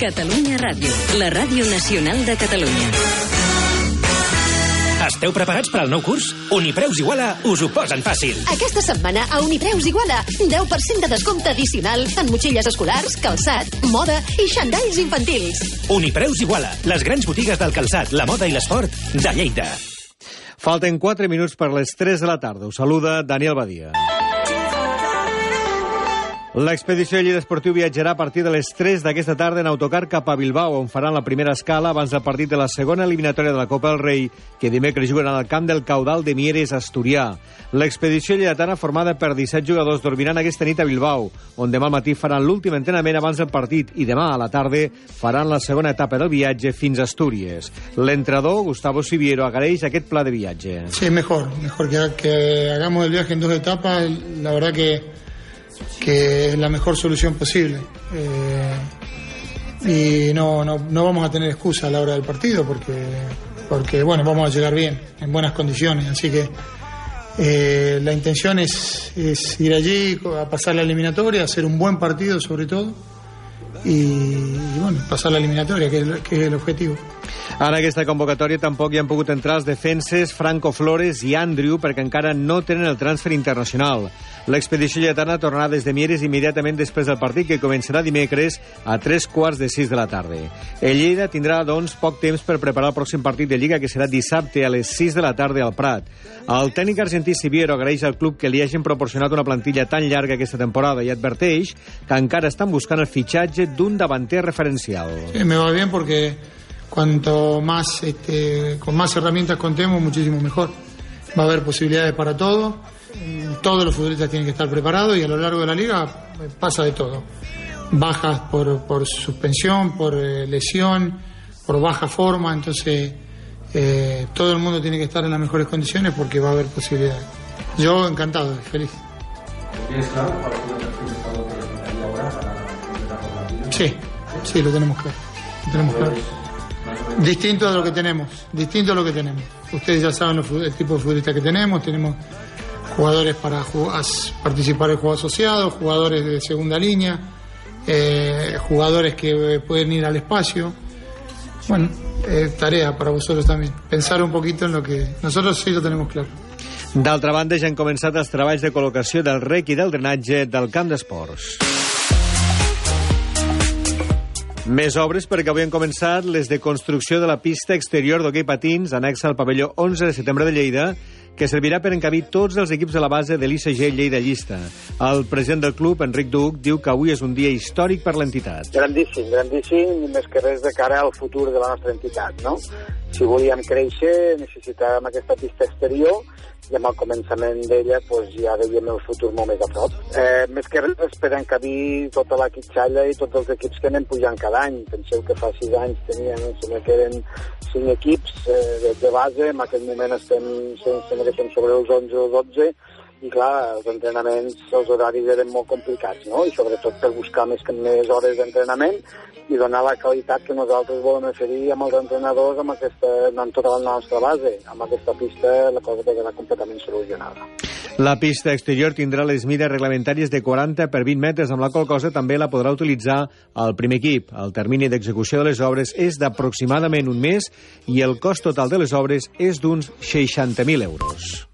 Catalunya Ràdio, la ràdio nacional de Catalunya. Esteu preparats per al nou curs? Unipreus Iguala us ho posen fàcil. Aquesta setmana a Unipreus Iguala, 10% de descompte addicional en motxilles escolars, calçat, moda i xandalls infantils. Unipreus Iguala, les grans botigues del calçat, la moda i l'esport de Lleida. Falten 4 minuts per les 3 de la tarda. Us saluda Daniel Badia. L'expedició de Lleida Esportiu viatjarà a partir de les 3 d'aquesta tarda en autocar cap a Bilbao, on faran la primera escala abans del partit de la segona eliminatòria de la Copa del Rei, que dimecres juguen al camp del Caudal de Mieres, Asturià. L'expedició lleidatana, formada per 17 jugadors, dormiran aquesta nit a Bilbao, on demà al matí faran l'últim entrenament abans del partit i demà a la tarda faran la segona etapa del viatge fins a Astúries. L'entrenador, Gustavo Siviero, agraeix aquest pla de viatge. Sí, mejor, mejor que, que hagamos el viaje en dos etapas. La verdad que que es la mejor solución posible. Eh, y no, no, no, vamos a tener excusa a la hora del partido porque, porque bueno, vamos a llegar bien, en buenas condiciones. Así que eh, la intención es, es, ir allí a pasar la eliminatoria, hacer un buen partido sobre todo y, y bueno, pasar la eliminatoria, que que es el objetivo. En aquesta convocatòria tampoc hi han pogut entrar els defenses Franco Flores i Andrew perquè encara no tenen el transfer internacional. L'expedició lletana tornarà des de Mieres immediatament després del partit que començarà dimecres a tres quarts de sis de la tarda. El Lleida tindrà, doncs, poc temps per preparar el pròxim partit de Lliga que serà dissabte a les 6 de la tarda al Prat. El tècnic argentí Siviero agraeix al club que li hagin proporcionat una plantilla tan llarga aquesta temporada i adverteix que encara estan buscant el fitxatge d'un davanter referencial. Sí, me va bien porque cuanto más este, con más herramientas contemos, muchísimo mejor. Va a haber posibilidades para todo. Todos los futbolistas tienen que estar preparados y a lo largo de la liga pasa de todo. Bajas por, por suspensión, por eh, lesión, por baja forma, entonces eh, todo el mundo tiene que estar en las mejores condiciones porque va a haber posibilidades. Yo encantado, feliz. Sí, sí, lo tenemos claro. Lo tenemos claro. Distinto a lo que tenemos, distinto a lo que tenemos. Ustedes ya saben el tipo de futbolistas que tenemos, tenemos jugadores para jugar, participar en juego asociado, jugadores de segunda línea, eh, jugadores que pueden ir al espacio. Bueno, eh, tarea para vosotros también, pensar un poquito en lo que nosotros sí lo tenemos claro. D'altra banda, ja han començat els treballs de col·locació del rec i del drenatge del camp d'esports. Més obres perquè avui han començat les de construcció de la pista exterior d'hoquei patins anexa al pavelló 11 de setembre de Lleida que servirà per encabir tots els equips de la base de l'ICG Lleida Llista. El president del club, Enric Duc, diu que avui és un dia històric per l'entitat. Grandíssim, grandíssim, més que res de cara al futur de la nostra entitat, no? Si volíem créixer, necessitàvem aquesta pista exterior i amb el començament d'ella pues, ja veiem el futur molt més a prop. Eh, més que res per encabir tota la quitxalla i tots els equips que anem pujant cada any. Penseu que fa sis anys tenien, sembla que eren cinc equips eh, de, base, en aquest moment estem, estem, estem sobre els 11 o 12, i clar, els entrenaments, els horaris eren molt complicats, no? I sobretot per buscar més, més hores d'entrenament i donar la qualitat que nosaltres volem oferir amb els entrenadors amb, aquesta, amb tota la nostra base. Amb aquesta pista la cosa quedarà completament solucionada. La pista exterior tindrà les mides reglamentàries de 40 per 20 metres, amb la qual cosa també la podrà utilitzar el primer equip. El termini d'execució de les obres és d'aproximadament un mes i el cost total de les obres és d'uns 60.000 euros.